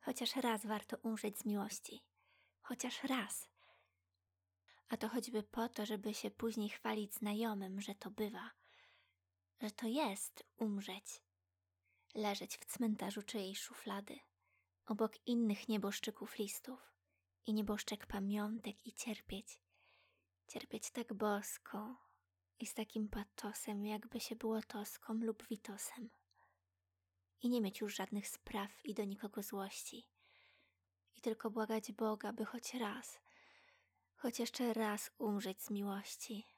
Chociaż raz warto umrzeć z miłości. Chociaż raz. A to choćby po to, żeby się później chwalić znajomym, że to bywa, że to jest umrzeć. Leżeć w cmentarzu czyjejś szuflady, obok innych nieboszczyków listów i nieboszczek pamiątek i cierpieć. Cierpieć tak bosko i z takim patosem, jakby się było toską lub witosem. I nie mieć już żadnych spraw i do nikogo złości. I tylko błagać Boga, by choć raz, choć jeszcze raz umrzeć z miłości.